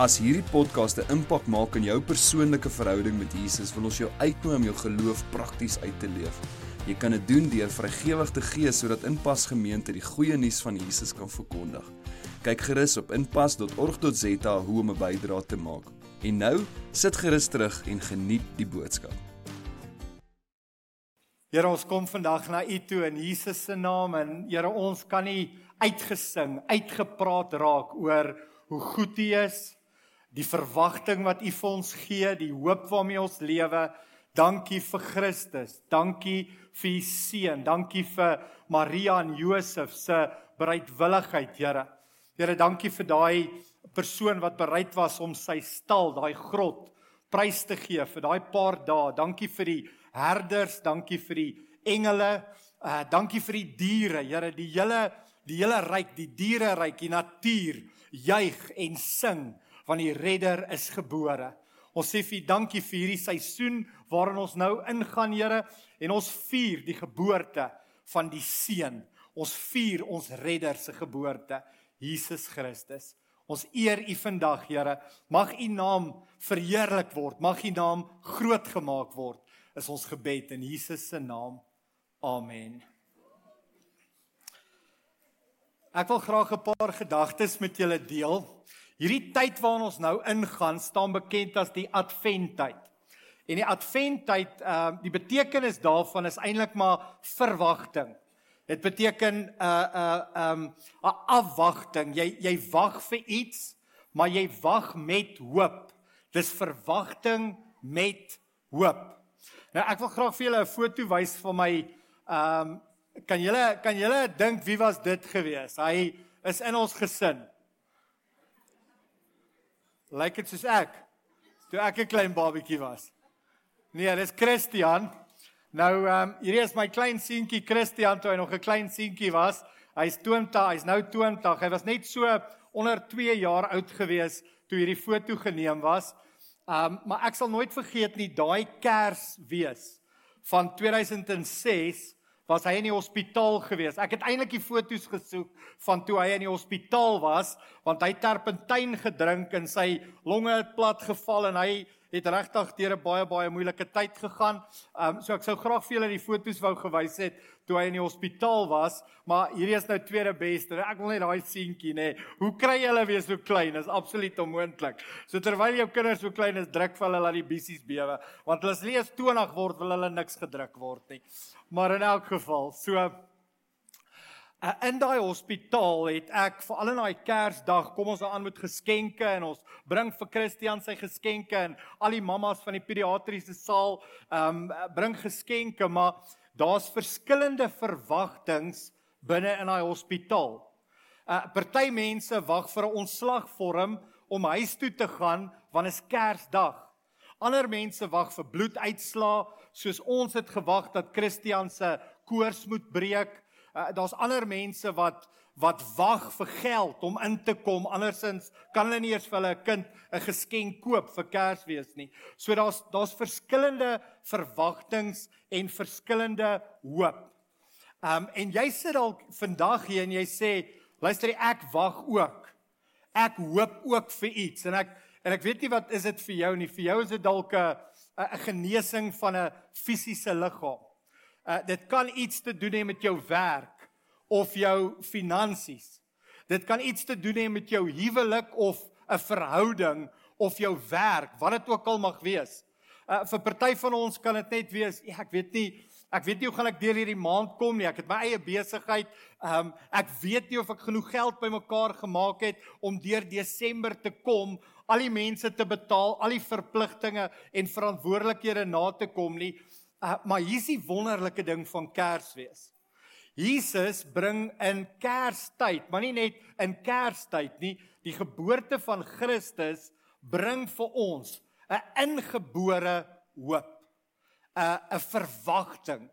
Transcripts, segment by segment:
As hierdie podcast 'n impak maak in jou persoonlike verhouding met Jesus, wil ons jou uitnooi om jou geloof prakties uit te leef. Jy kan dit doen deur vrygewig te gee sodat Inpas Gemeente die goeie nuus van Jesus kan verkondig. Kyk gerus op inpas.org.za hoe om 'n bydrae te maak. En nou, sit gerus terug en geniet die boodskap. Here, ons kom vandag na U toe in Jesus se naam en Here, ons kan nie uitgesing, uitgepraat raak oor hoe goed U is, die verwagting wat U vir ons gee, die hoop waarmee ons lewe. Dankie vir Christus. Dankie vir U seun. Dankie vir Maria en Josef se bereidwilligheid, Here. Here, dankie vir daai persoon wat bereid was om sy stal, daai grot prys te gee vir daai paar dae. Dankie vir die herders, dankie vir die engele, uh dankie vir die diere, Here, die hele die hele ryk, die diere ryk, die natuur juig en sing want die redder is gebore. Ons sê vir dankie vir hierdie seisoen waarin ons nou ingaan, Here, en ons vier die geboorte van die seun. Ons vier ons redder se geboorte, Jesus Christus. Ons eer U vandag, Here. Mag U naam verheerlik word. Mag U naam groot gemaak word. Is ons gebed in Jesus se naam. Amen. Ek wil graag 'n paar gedagtes met julle deel. Hierdie tyd waarin ons nou ingaan, staan bekend as die Adventtyd. En die Adventtyd, ehm uh, die betekenis daarvan is eintlik maar verwagting. Dit beteken 'n 'n um, 'n afwagting. Jy jy wag vir iets, maar jy wag met hoop. Dis verwagting met hoop. Nou ek wil graag vir julle 'n foto wys van my ehm um, kan julle kan julle dink wie was dit gewees? Hy is in ons gesin lyk dit soos ek toe ek 'n klein babatjie was. Nee, dis Christian. Nou ehm um, hierdie is my klein seentjie Christian toe hy nog 'n klein seentjie was. Hy's 20, hy's nou 20. Hy was net so onder 2 jaar oud gewees toe hierdie foto geneem was. Ehm um, maar ek sal nooit vergeet nie daai Kers wees van 2006 was hy in die hospitaal gewees. Ek het eintlik die foto's gesoek van toe hy in die hospitaal was, want hy terpentyn gedrink en sy longe het plat geval en hy het regtig deur 'n baie baie moeilike tyd gegaan. Ehm um, so ek sou graag vir julle die foto's wou gewys het toe hy in die hospitaal was, maar hierdie is nou tweede beste. Ek wil net daai seentjie nê. Hoe kry hulle weer so klein? Is absoluut onmoontlik. So terwyl jou kinders so klein is, druk hulle laat die bissies bewe, want hulle as hulle 20 word, wil hulle niks gedruk word nie. Maar in elk geval, so Uh, in daai hospitaal het ek vir al in daai Kersdag kom ons aan met geskenke en ons bring vir Christian sy geskenke en al die mammas van die pediatriese saal um, bring geskenke maar daar's verskillende verwagtinge binne in daai hospitaal. Uh party mense wag vir 'n ontslagvorm om huis toe te gaan wanneer is Kersdag. Ander mense wag vir bloeduitslae soos ons het gewag dat Christian se koors moet breek. Uh, Daar's ander mense wat wat wag vir geld om in te kom. Andersins kan hulle nie eers vir hulle kind 'n geskenk koop vir Kersfees nie. So daar's daar's verskillende verwagtinge en verskillende hoop. Um en jy sit dalk vandag hier en jy sê, luister ek wag ook. Ek hoop ook vir iets en ek en ek weet nie wat is dit vir jou nie. Vir jou is dit dalk 'n 'n genesing van 'n fisiese liggaam. Uh, dit kan iets te doen hê met jou werk of jou finansies. Dit kan iets te doen hê met jou huwelik of 'n verhouding of jou werk, wat dit ook al mag wees. Uh, vir party van ons kan dit net wees, ja, ek weet nie, ek weet nie hoe gaan ek deur hierdie maand kom nie. Ek het my eie besigheid. Um ek weet nie of ek genoeg geld bymekaar gemaak het om deur Desember te kom, al die mense te betaal, al die verpligtinge en verantwoordelikhede na te kom nie. Uh, maar hier's die wonderlike ding van Kersfees. Jesus bring in Kerstyd, maar nie net in Kerstyd nie, die geboorte van Christus bring vir ons 'n ingebore hoop. 'n 'n verwagting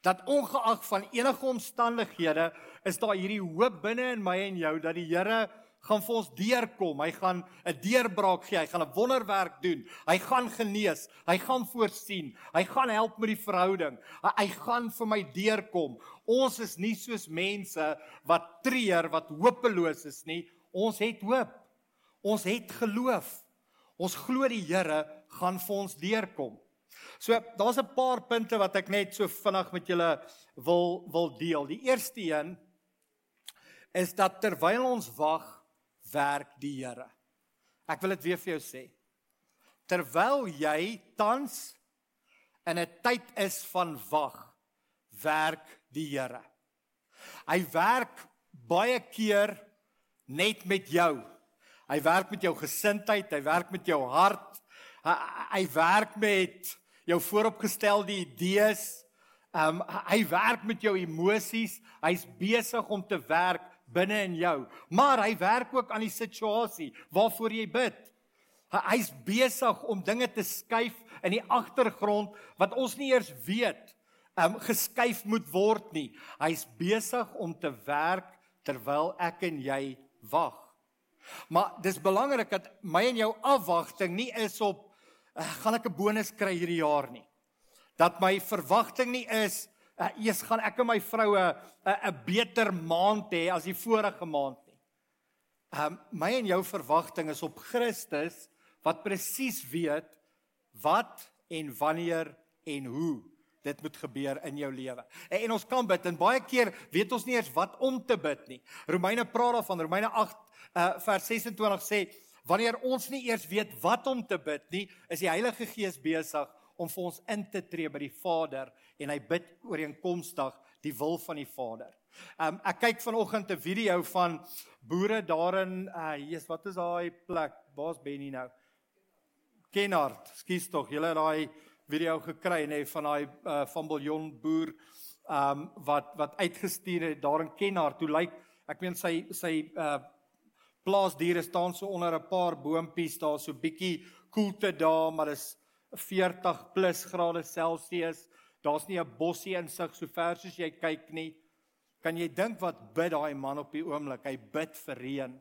dat ongeag van enige omstandighede is daar hierdie hoop binne in my en jou dat die Here gaan vir ons deurkom. Hy gaan 'n deurbraak gee. Hy gaan 'n wonderwerk doen. Hy gaan genees. Hy gaan voorsien. Hy gaan help met die verhouding. Hy, hy gaan vir my deurkom. Ons is nie soos mense wat treur, wat hopeloos is nie. Ons het hoop. Ons het geloof. Ons glo die Here gaan vir ons deurkom. So daar's 'n paar punte wat ek net so vinnig met julle wil wil deel. Die eerste een is dat terwyl ons wag werk die Here. Ek wil dit weer vir jou sê. Terwyl jy tans in 'n tyd is van wag, werk die Here. Hy werk baie keer net met jou. Hy werk met jou gesindheid, hy werk met jou hart. Hy, hy werk met jou vooropgestelde idees. Um hy werk met jou emosies. Hy's besig om te werk binne in jou. Maar hy werk ook aan die situasie waarvoor jy bid. Hy's besig om dinge te skuif in die agtergrond wat ons nie eers weet um geskuif moet word nie. Hy's besig om te werk terwyl ek en jy wag. Maar dis belangrik dat my en jou afwagting nie is op uh, gaan ek 'n bonus kry hierdie jaar nie. Dat my verwagting nie is uh, eers gaan ek en my vroue 'n 'n beter maand hê as die vorige maand nie. Um my en jou verwagting is op Christus wat presies weet wat en wanneer en hoe dit moet gebeur in jou lewe. En, en ons kan bid en baie keer weet ons nie eers wat om te bid nie. Romeine praat daarvan, Romeine 8 uh, eh, vers 26 sê wanneer ons nie eers weet wat om te bid nie, is die Heilige Gees besig om vir ons in te tree by die Vader en hy bid ooreenkomstig die wil van die Vader. Um ek kyk vanoggend 'n video van boere daarin, uh Jesus, wat is daai plek? Waar's Benny nou? Kenard, skuis tog, jy het daai video gekry nê van daai uh van Biljon boer um wat wat uitgestuur het daar in Kenard. Hoe lyk ek meen sy sy uh plaasdiere staan so onder 'n paar boontjies daar so bietjie koelte daar, maar dis 40 plus grade Celsius. Daar's nie 'n bossie insig so ver soos jy kyk nie. Kan jy dink wat bid daai man op die oomblik? Hy bid vir reën.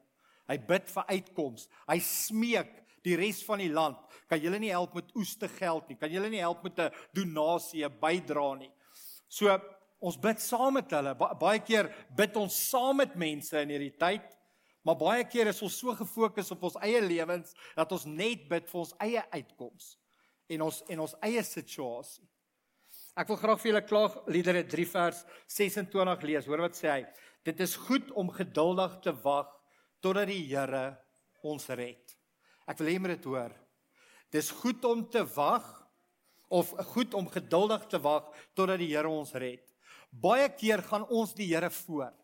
Hy bid vir uitkoms. Hy smeek die res van die land. Kan julle nie help met oeste geld nie? Kan julle nie help met 'n donasie, bydra nie? So ons bid saam met hulle. Ba baie keer bid ons saam met mense in hierdie tyd. Maar baie keer is ons so gefokus op ons eie lewens dat ons net bid vir ons eie uitkoms en ons en ons eie situasie. Ek wil graag vir julle klaag Liedere 3 vers 26 lees. Hoor wat sê hy? Dit is goed om geduldig te wag totdat die Here ons red. Ek wil hê moet dit hoor. Dis goed om te wag of goed om geduldig te wag totdat die Here ons red. Baie keer gaan ons die Here voor.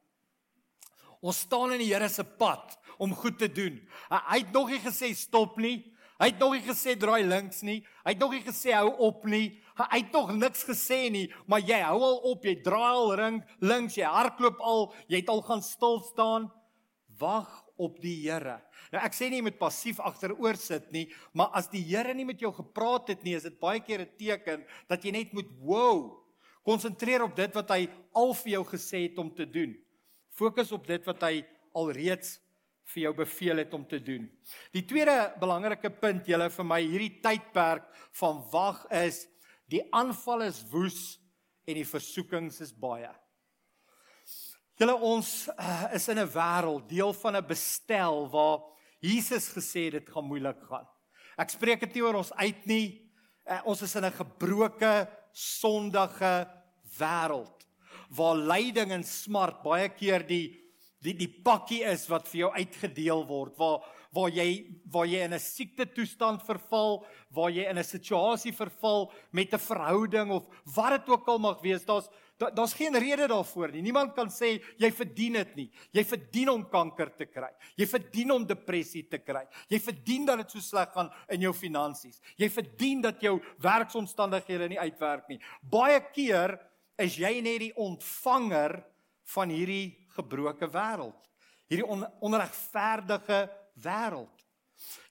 Ons staan in die Here se pad om goed te doen. Hy het nog nie gesê stop nie. Hy het nog nie gesê draai links nie. Hy het nog nie gesê hou op nie. Hy het nog niks gesê nie, maar jy hou al op, jy draai al ring links, jy hardloop al, jy het al gaan stil staan. Wag op die Here. Nou ek sê nie jy moet passief agteroor sit nie, maar as die Here nie met jou gepraat het nie, is dit baie keer 'n teken dat jy net moet wow. Konsentreer op dit wat hy al vir jou gesê het om te doen. Fokus op dit wat hy alreeds vir jou beveel het om te doen. Die tweede belangrike punt julle vir my hierdie tydperk van wag is die aanval is woes en die versoekings is baie. Julle ons uh, is in 'n wêreld deel van 'n bestel waar Jesus gesê dit gaan moeilik gaan. Ek spreek dit nie oor ons uit nie. Uh, ons is in 'n gebroke, sondige wêreld waar lyding en smart baie keer die die die pakkie is wat vir jou uitgedeel word waar waar jy waar jy in 'n siekte toestand verval, waar jy in 'n situasie verval met 'n verhouding of wat dit ook al mag wees, daar's daar's geen rede daarvoor nie. Niemand kan sê jy verdien dit nie. Jy verdien om kanker te kry. Jy verdien om depressie te kry. Jy verdien dat dit so sleg gaan in jou finansies. Jy verdien dat jou werksomstandighede nie uitwerk nie. Baie keer is jy net die ontvanger van hierdie gebroke wêreld. Hierdie on, onregverdige wêreld.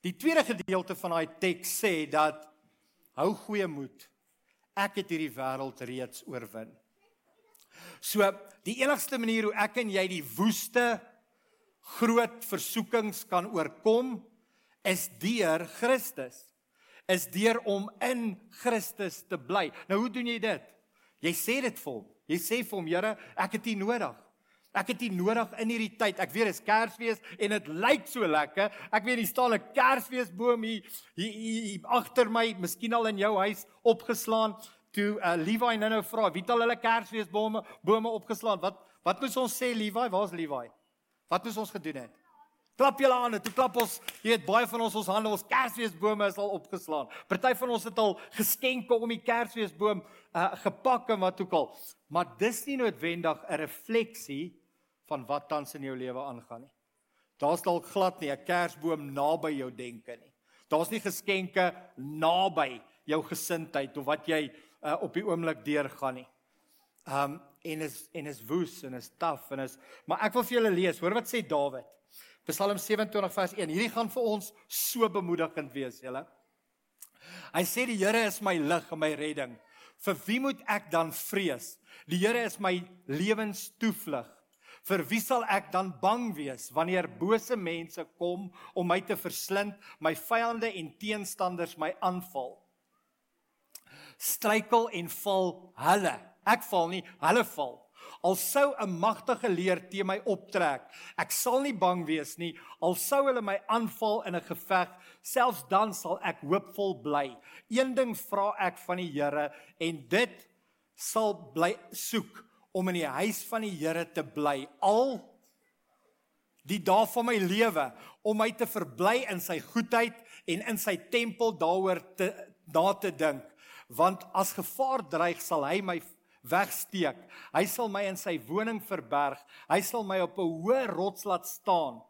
Die tweede gedeelte van daai teks sê dat hou goeie moed. Ek het hierdie wêreld reeds oorwin. So die enigste manier hoe ek en jy die woeste groot versoekings kan oorkom is deur Christus. Is deur om in Christus te bly. Nou hoe doen jy dit? Jy sê dit vir hom. Jy sê vir hom, Here, ek het U nodig. Ek het U nodig in hierdie tyd. Ek weet dit is Kersfees en dit lyk so lekker. Ek weet hier staan 'n Kersfeesboom hier, hier, hier, hier agter my, miskien al in jou huis opgeslaan. Toe uh, Levi nou nou vra, wie het al hulle Kersfeesbome bome opgeslaan? Wat wat moet ons sê Levi? Waar's Levi? Wat moes ons gedoen het? Klap julle hande, toe klap ons, jy weet baie van ons ons hande, ons Kersfeesbome is al opgeslaan. Party van ons het al geskenke om die Kersfeesboom uh, gepak en wat ook al. Maar dis nie noodwendig 'n refleksie van wat tans in jou lewe aangaan nie. Daar's dalk glad nie 'n Kersboom naby jou denke nie. Daar's nie geskenke naby jou gesindheid of wat jy uh, op die oomblik deurgaan nie. Um en is en is woes en is taaf en is maar ek wil vir julle lees. Hoor wat sê Dawid. Psalm 27 vers 1. Hierdie gaan vir ons so bemoedigend wees, julle. Hy sê die Here is my lig en my redding. Vir wie moet ek dan vrees? Die Here is my lewenstoevlug. Vir wie sal ek dan bang wees wanneer bose mense kom om my te verslind, my vyande en teenstanders my aanval? Struikel en val hulle Ek val nie, hulle val. Al sou 'n magtige leer teen my optrek, ek sal nie bang wees nie. Al sou hulle my aanval in 'n geveg, selfs dan sal ek hoopvol bly. Een ding vra ek van die Here en dit sal bly soek om in die huis van die Here te bly al die dae van my lewe om my te verbly in sy goedheid en in sy tempel daaroor te na te dink want as gevaar dreig sal hy my wegsteek. Hy sal my in sy woning verberg. Hy sal my op 'n hoë rots laat staan.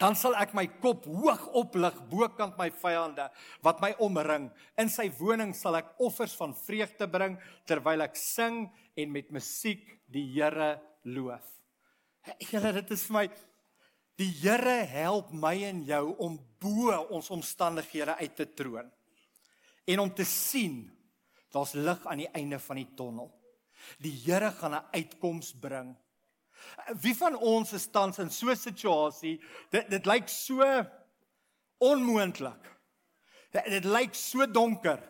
Dan sal ek my kop hoog oplig bokant my vyande wat my omring. In sy woning sal ek offers van vreugde bring terwyl ek sing en met musiek die Here loof. Julle dit is vir my die Here help my en jou om bo ons omstandighede uit te troon en om te sien Daar's lig aan die einde van die tonnel. Die Here gaan 'n uitkoms bring. Wie van ons is tans in so 'n situasie? Dit dit lyk so onmoontlik. Dit, dit lyk so donker.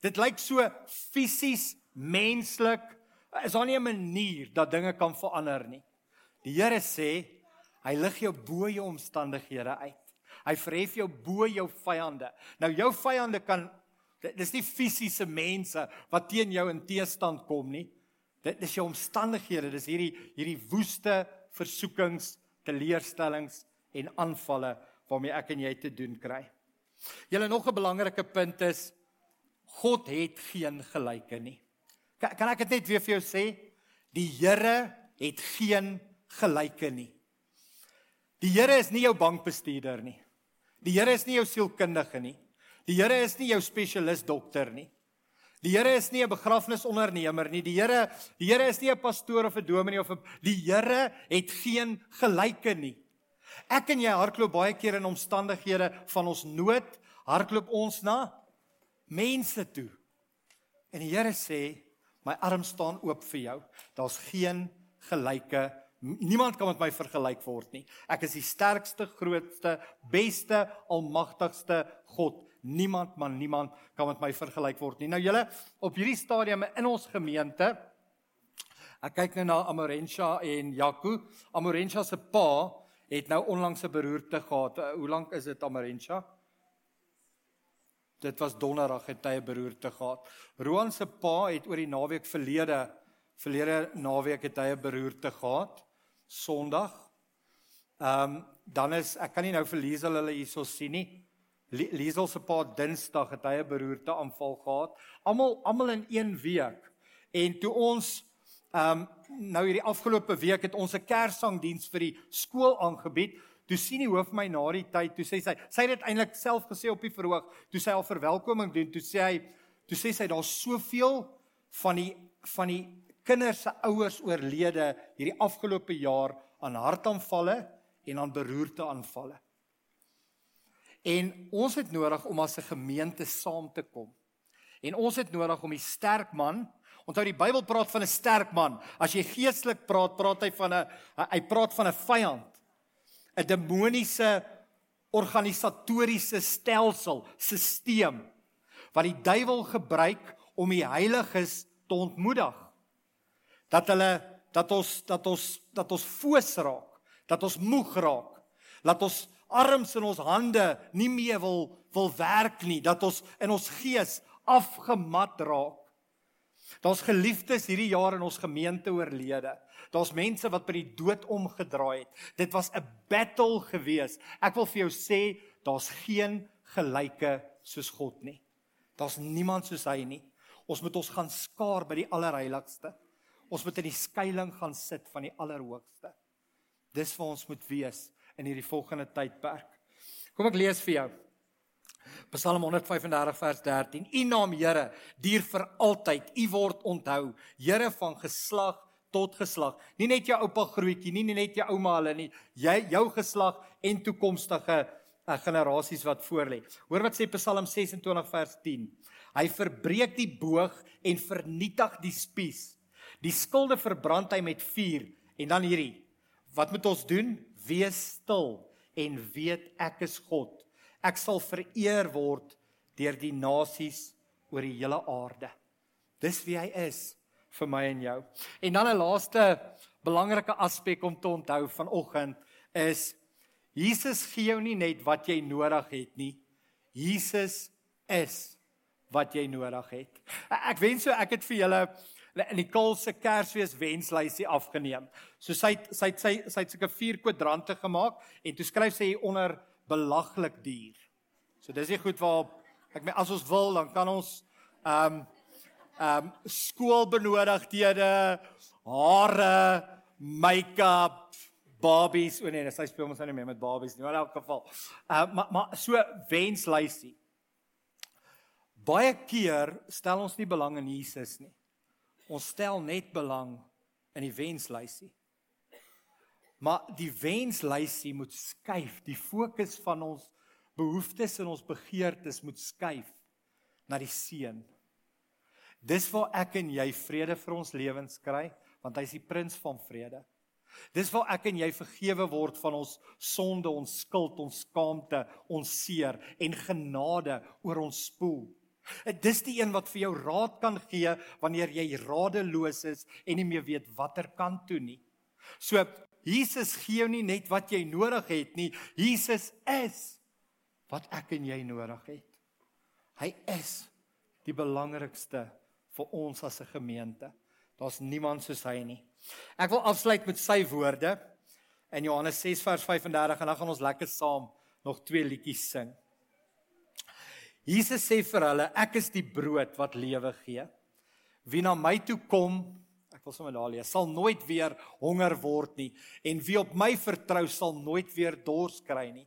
Dit lyk so fisies menslik. Is daar nie 'n manier dat dinge kan verander nie? Die Here sê hy lig jou bo jou omstandighede uit. Hy verhef jou bo jou vyande. Nou jou vyande kan Dit is nie fisiese mense wat teen jou in teestand kom nie. Dit is jou omstandighede, dis hierdie hierdie woeste versoekings, teleurstellings en aanvalle waarmee ek en jy te doen kry. Julle nog 'n belangrike punt is God het geen gelyke nie. Kan, kan ek dit net weer vir jou sê? Die Here het geen gelyke nie. Die Here is nie jou bankbestuurder nie. Die Here is nie jou sielkundige nie. Die Here is nie jou spesialis dokter nie. Die Here is nie 'n begrafnisondernemer nie. Die Here, die Here is nie 'n pastoor of 'n dominee of 'n die Here het geen gelyke nie. Ek en jy hardloop baie keer in omstandighede van ons nood, hardloop ons na mense toe. En die Here sê, my arm staan oop vir jou. Daar's geen gelyke Niemand kan met my vergelyk word nie. Ek is die sterkste, grootste, beste, almagtigste God. Niemand man niemand kan met my vergelyk word nie. Nou julle op hierdie stadium in ons gemeente ek kyk nou na Amorensha en Jaco. Amorensha se pa het nou onlangs 'n beroerte gehad. Uh, hoe lank is dit Amorensha? Dit was donderdag het hy 'n beroerte gehad. Roan se pa het oor die naweek verlede verlede naweek het hy 'n beroerte gehad. Sondag. Ehm um, dan is ek kan nie nou vir Liesel hulle hierso sien nie. Liesel se pa Dinsdag het hy 'n beroerte aanval gehad. Almal almal in een week. En toe ons ehm um, nou hierdie afgelope week het ons 'n kerssangdiens vir die skool aangebied. Toe sien die hoof my na die tyd, toe sê sy, sy het dit eintlik self gesê op die verhoog, toe sy al verwelkoming doen, toe sê hy, toe sê sy daar's soveel van die van die kinders se ouers oorlede hierdie afgelope jaar aan hartaanvalle en aan beroerte aanvalle. En ons het nodig om as 'n gemeente saam te kom En ons het nodig om die sterk man Onthou die Bybel praat van 'n sterk man. As jy geestelik praat, praat hy van 'n hy praat van 'n vyand. 'n Demoniese organisatoriese stelsel, stelsel wat die duiwel gebruik om die heiliges te ontmoedig. Dat hulle dat ons dat ons dat ons foos raak, dat ons moeg raak, dat ons arms en ons hande nie meer wil wil werk nie, dat ons in ons gees afgemat raak. Daar's geliefdes hierdie jaar in ons gemeente oorlede. Daar's mense wat by die dood omgedraai het. Dit was 'n battle gewees. Ek wil vir jou sê, daar's geen gelyke soos God nie. Daar's niemand soos hy nie. Ons moet ons gaan skaar by die allerheiligste. Ons moet in die skuilings gaan sit van die allerhoogste. Dis waar ons moet wees in hierdie volgende tydperk. Kom ek lees vir jou. Psalm 135 vers 13. U naam Here duur vir altyd. U word onthou. Here van geslag tot geslag. Nie net jou oupa grootjie nie, nie net jou ouma hulle nie. Jy jou geslag en toekomstige uh, generasies wat voorlê. Hoor wat sê Psalm 26 vers 10. Hy verbreek die boog en vernietig die spies. Die skilde verbrand hy met vuur en dan hierdie. Wat moet ons doen? Wees stil en weet ek is God. Ek sal vereer word deur die nasies oor die hele aarde. Dis wie hy is vir my en jou. En dan 'n laaste belangrike aspek om te onthou vanoggend is Jesus gee jou nie net wat jy nodig het nie. Jesus is wat jy nodig het. Ek wens so ek het vir julle in die Kaapse Kersfees wenslysie afgeneem. So sy sy sy sy het sulke vier kwadrante gemaak en toe skryf sy hier onder belaglik duur. So dis nie goed waar ek meen as ons wil dan kan ons ehm um, ehm um, skoolbenodigdhede, hare, make-up, Barbies, o nee, sy speel mos nou nie meer met Barbies nie, maar in elk geval. Uh, maar maar so wenslysie. Baie keer stel ons nie belang in Jesus nie. Ons stel net belang in die wenslysie. Maar die wenslysie moet skuif. Die fokus van ons behoeftes en ons begeertes moet skuif na die seun. Dis waar ek en jy vrede vir ons lewens kry, want hy is die prins van vrede. Dis waar ek en jy vergewe word van ons sonde, ons skuld, ons skaamte, ons seer en genade oor ons spoel. Dis die een wat vir jou raad kan gee wanneer jy radeloos is en nie meer weet watter kant toe nie. So Jesus gee jou nie net wat jy nodig het nie. Jesus is wat ek en jy nodig het. Hy is die belangrikste vir ons as 'n gemeente. Daar's niemand soos hy nie. Ek wil afsluit met sy woorde in Johannes 6 vers 35 en dan gaan ons lekker saam nog twee liedjies sing. Jesus sê vir hulle, ek is die brood wat lewe gee. Wie na my toe kom, ek wil sommer daar lees, sal nooit weer honger word nie en wie op my vertrou sal nooit weer dors kry nie.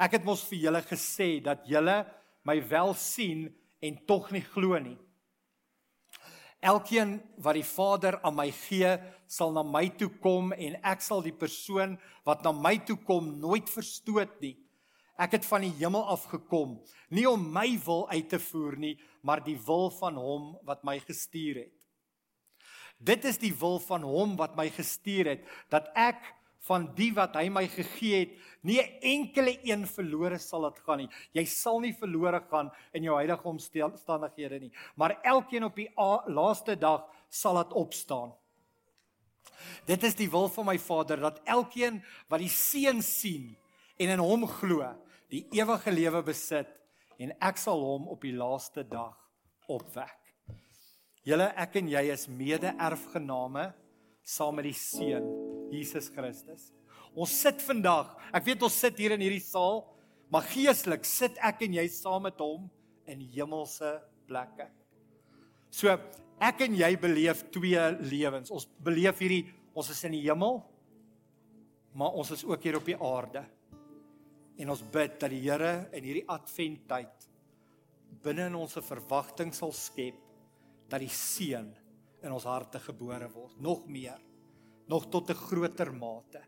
Ek het mos vir julle gesê dat julle my wel sien en tog nie glo nie. Elkeen wat die Vader aan my gee, sal na my toe kom en ek sal die persoon wat na my toe kom nooit verstoot nie. Ek het van die hemel af gekom, nie om my wil uit te voer nie, maar die wil van hom wat my gestuur het. Dit is die wil van hom wat my gestuur het, dat ek van die wat hy my gegee het, nie 'n enkele een verlore sal dit gaan nie. Jy sal nie verlore gaan in jou huidige omstandighede nie, maar elkeen op die laaste dag sal dit opstaan. Dit is die wil van my Vader dat elkeen wat die Seun sien en in hom glo, die ewige lewe besit en ek sal hom op die laaste dag opwek. Julle ek en jy is mede-erfgename saam met die Seun Jesus Christus. Ons sit vandag, ek weet ons sit hier in hierdie saal, maar geestelik sit ek en jy saam met hom in hemelse plekke. So ek en jy beleef twee lewens. Ons beleef hierdie ons is in die hemel, maar ons is ook hier op die aarde. En ons bid dat die Here in hierdie adventtyd binne in ons 'n verwagting sal skep dat die seun in ons harte gebore word, nog meer nog tot 'n groter mate.